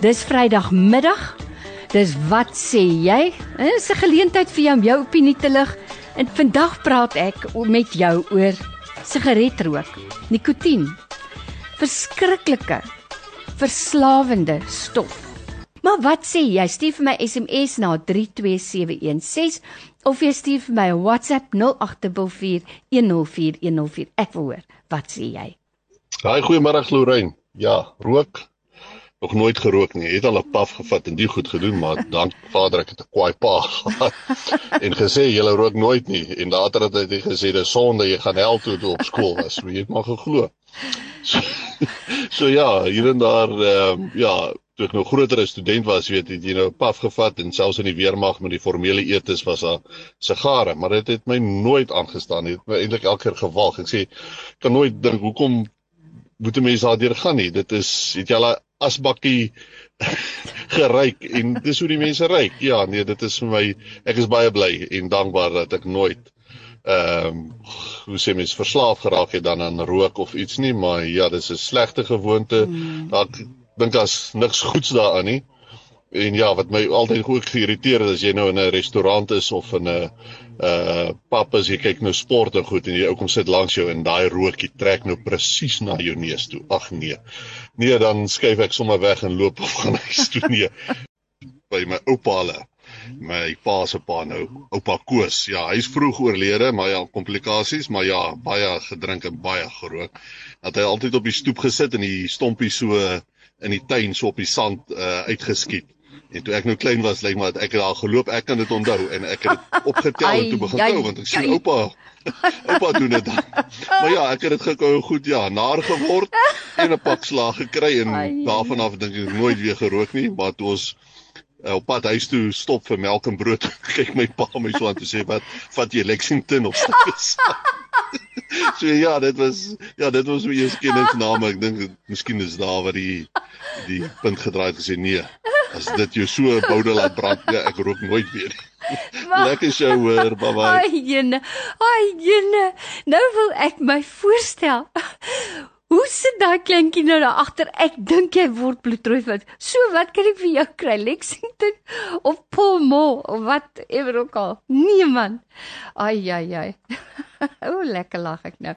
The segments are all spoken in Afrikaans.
Dis Vrydagmiddag. Dis wat sê jy? Dis 'n geleentheid vir jou om jou opinie te lig. En vandag praat ek met jou oor sigaretrook, nikotien. Verskriklike verslawende stof. Wat sê jy? Stuur vir my SMS na 32716 of jy stuur vir my 'n WhatsApp 0844104104. Ek wil hoor, wat sê jy? Haai, goeiemôre Lorraine. Ja, rook nog nooit gerook nie. Het al 'n paf gevat en die goed gedoen, maar dank Vader ek het 'n kwaai pa gehad en gesê jy rook nooit nie en later het hy gesê dis sonde jy gaan hel toe toe op skool was. Jy het maar geglo. So, so ja, hier en daar ehm uh, ja, toe ek nog groter student was, weet jy, jy nou paf gevat en selfs in die weermag met die formele eetes was daar sigare, maar dit het my nooit aangestaan nie. Dit het my eintlik elke keer gewag. Ek sê kan nooit dink hoekom moet 'n mens daardeur gaan nie. Dit is het jy al asbakkie geryk en dis hoe die mense ryk. Ja, nee, dit is vir my ek is baie bly en dankbaar dat ek nooit ehm um, hoe sê mens verslaaf geraak het dan aan rook of iets nie, maar ja, dis 'n slegte gewoonte. Mm. Ek dink as niks goeds daaraan nie. En ja, wat my altyd goed geïrriteer het as jy nou in 'n restaurant is of in 'n uh pap as jy kyk nou sport en goed en jy ou kom sit langs jou en daai rookie trek nou presies na jou neus toe. Ag nee. Nee, dan skuif ek sommer weg en loop of gaan huis toe nee. By my oupa hulle. My pa se pa nou, oupa Koos. Ja, hy's vroeg oorlede, maar ja, komplikasies, maar ja, baie gedrink en baie gerook. Dat hy altyd op die stoep gesit en die stompie so in die tuin so op die sand uh uitgeskiet. En toe ek nou klein was, lyk maar ek het daar geloop, ek kan dit onthou en ek het dit opgetel en toe begin kou want ek sien oupa oupa doen dit dan. Maar ja, ek het dit gekou goed ja, naar geword en 'n pak slag gekry en daarvan af dink ek nooit weer gerook nie, maar toe ons uh, op pad huis toe stop vir melk en brood, kyk my pa my so aan toe sê wat vat jy Lexington of so. so ja, dit was ja, dit was my eerste kennisname. Ek dink miskien is daar waar die die punt gedraai het gesê nee. As dit jou so boude laat brand, ja, ek rook nooit weer. Lekker show hoor, bye bye. Ai jene. Ai jene. Nou wil ek my voorstel. Hoe sit daai kleintjie nou daar agter? Ek dink jy word bloedrooi van. So wat kan ek vir jou kry? Lexington of Palmo of wat ewer ook al. Nee man. Ai ai ai. o, lekker lag ek nou.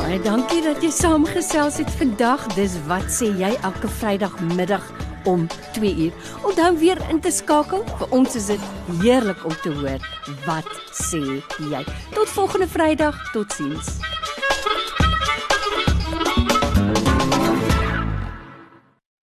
Baie dankie dat jy saamgesels het vandag. Dis wat sê jy elke Vrydagmiddag om 2 uur. Onthou weer in te skakel. Vir ons is dit heerlik om te hoor wat sê jy. Tot volgende Vrydag. Totsiens.